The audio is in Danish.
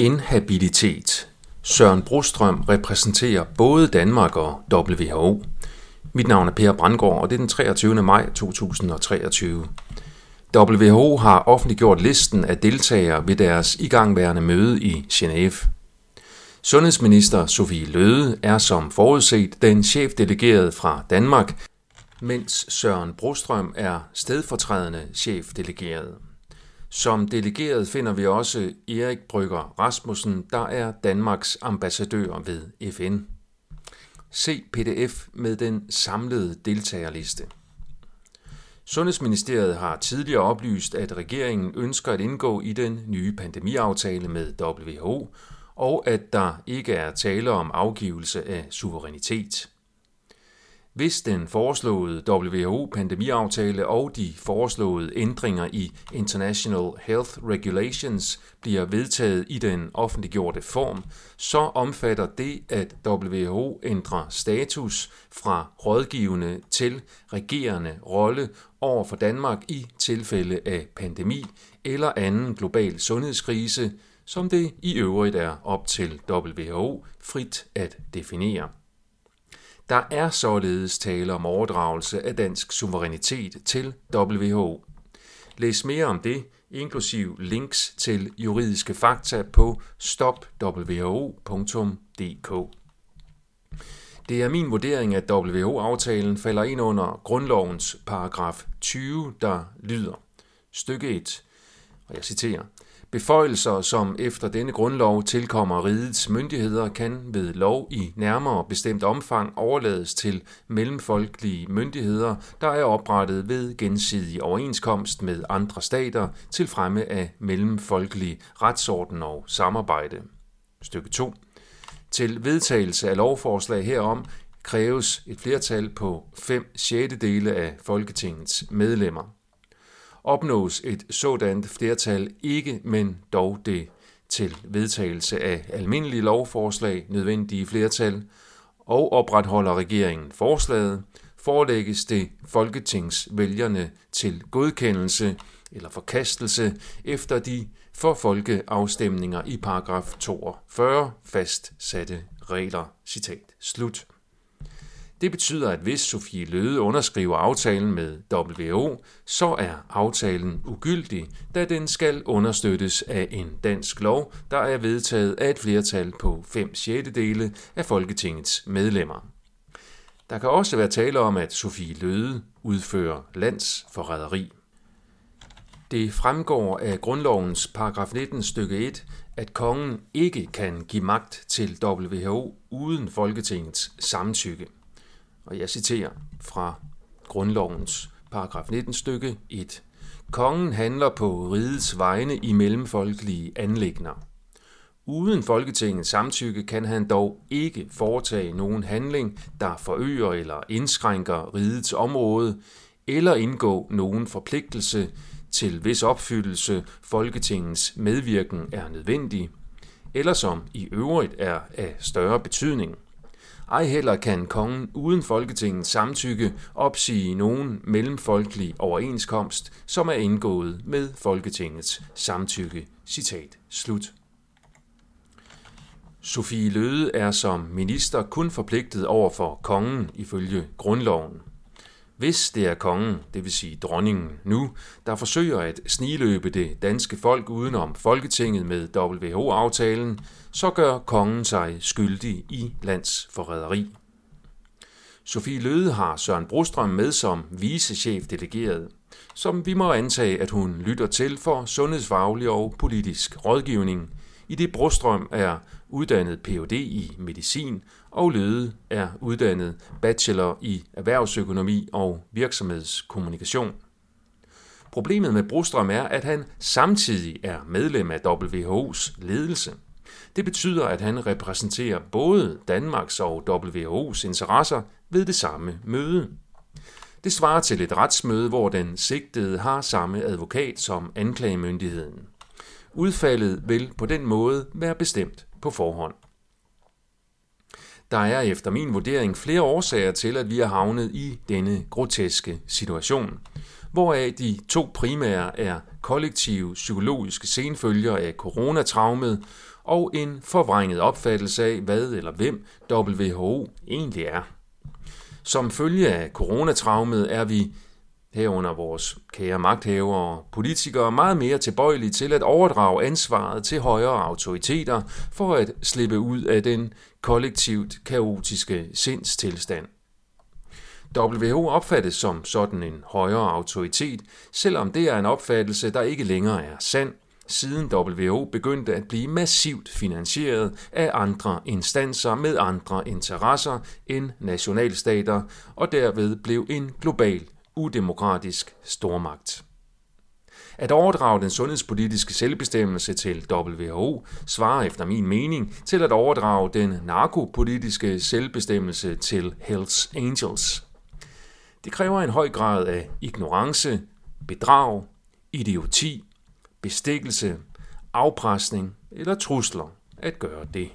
Inhabilitet. Søren Brostrøm repræsenterer både Danmark og WHO. Mit navn er Per Brandgaard, og det er den 23. maj 2023. WHO har offentliggjort listen af deltagere ved deres igangværende møde i Genève. Sundhedsminister Sofie Løde er som forudset den chefdelegerede fra Danmark, mens Søren Brostrøm er stedfortrædende chefdelegeret. Som delegeret finder vi også Erik Brygger Rasmussen, der er Danmarks ambassadør ved FN. Se pdf med den samlede deltagerliste. Sundhedsministeriet har tidligere oplyst, at regeringen ønsker at indgå i den nye pandemiaftale med WHO, og at der ikke er tale om afgivelse af suverænitet. Hvis den foreslåede WHO-pandemiaftale og de foreslåede ændringer i International Health Regulations bliver vedtaget i den offentliggjorte form, så omfatter det, at WHO ændrer status fra rådgivende til regerende rolle over for Danmark i tilfælde af pandemi eller anden global sundhedskrise, som det i øvrigt er op til WHO frit at definere. Der er således tale om overdragelse af dansk suverænitet til WHO. Læs mere om det, inklusiv links til juridiske fakta på stopwho.dk. Det er min vurdering, at WHO-aftalen falder ind under grundlovens paragraf 20, der lyder stykke 1, og jeg citerer, Beføjelser, som efter denne grundlov tilkommer rigets myndigheder, kan ved lov i nærmere bestemt omfang overlades til mellemfolkelige myndigheder, der er oprettet ved gensidig overenskomst med andre stater til fremme af mellemfolkelig retsorden og samarbejde. Stykke 2. Til vedtagelse af lovforslag herom kræves et flertal på 5 6. dele af Folketingets medlemmer opnås et sådant flertal ikke, men dog det til vedtagelse af almindelige lovforslag nødvendige flertal, og opretholder regeringen forslaget, forelægges det folketingsvælgerne til godkendelse eller forkastelse efter de for folkeafstemninger i paragraf 42 fastsatte regler. Citat slut. Det betyder, at hvis Sofie Løde underskriver aftalen med WHO, så er aftalen ugyldig, da den skal understøttes af en dansk lov, der er vedtaget af et flertal på 5 6. af Folketingets medlemmer. Der kan også være tale om, at Sofie Løde udfører landsforræderi. Det fremgår af grundlovens paragraf 19 stykke 1, at kongen ikke kan give magt til WHO uden Folketingets samtykke og jeg citerer fra grundlovens paragraf 19 stykke 1. Kongen handler på rigets vegne i mellemfolkelige anlægner. Uden Folketingets samtykke kan han dog ikke foretage nogen handling, der forøger eller indskrænker rigets område, eller indgå nogen forpligtelse til hvis opfyldelse Folketingets medvirken er nødvendig, eller som i øvrigt er af større betydning – ej heller kan kongen uden Folketingets samtykke opsige nogen mellemfolkelig overenskomst, som er indgået med Folketingets samtykke. Citat slut. Sofie Løde er som minister kun forpligtet over for kongen ifølge grundloven. Hvis det er kongen, det vil sige dronningen nu, der forsøger at sniløbe det danske folk udenom Folketinget med WHO-aftalen, så gør kongen sig skyldig i landsforræderi. Sofie Løde har Søren Brostrøm med som vicechef delegeret, som vi må antage, at hun lytter til for sundhedsfaglig og politisk rådgivning, i det Brostrøm er uddannet Ph.D. i medicin, og Løde er uddannet bachelor i erhvervsøkonomi og virksomhedskommunikation. Problemet med Brostrøm er, at han samtidig er medlem af WHO's ledelse. Det betyder, at han repræsenterer både Danmarks og WHO's interesser ved det samme møde. Det svarer til et retsmøde, hvor den sigtede har samme advokat som anklagemyndigheden. Udfaldet vil på den måde være bestemt på forhånd. Der er efter min vurdering flere årsager til, at vi er havnet i denne groteske situation, hvoraf de to primære er kollektive psykologiske senfølger af coronatraumet og en forvrænget opfattelse af, hvad eller hvem WHO egentlig er. Som følge af coronatraumet er vi herunder vores kære magthavere og politikere, meget mere tilbøjelige til at overdrage ansvaret til højere autoriteter for at slippe ud af den kollektivt kaotiske sindstilstand. WHO opfattes som sådan en højere autoritet, selvom det er en opfattelse, der ikke længere er sand, siden WHO begyndte at blive massivt finansieret af andre instanser med andre interesser end nationalstater, og derved blev en global udemokratisk stormagt. At overdrage den sundhedspolitiske selvbestemmelse til WHO svarer efter min mening til at overdrage den narkopolitiske selvbestemmelse til Hells Angels. Det kræver en høj grad af ignorance, bedrag, idioti, bestikkelse, afpresning eller trusler at gøre det.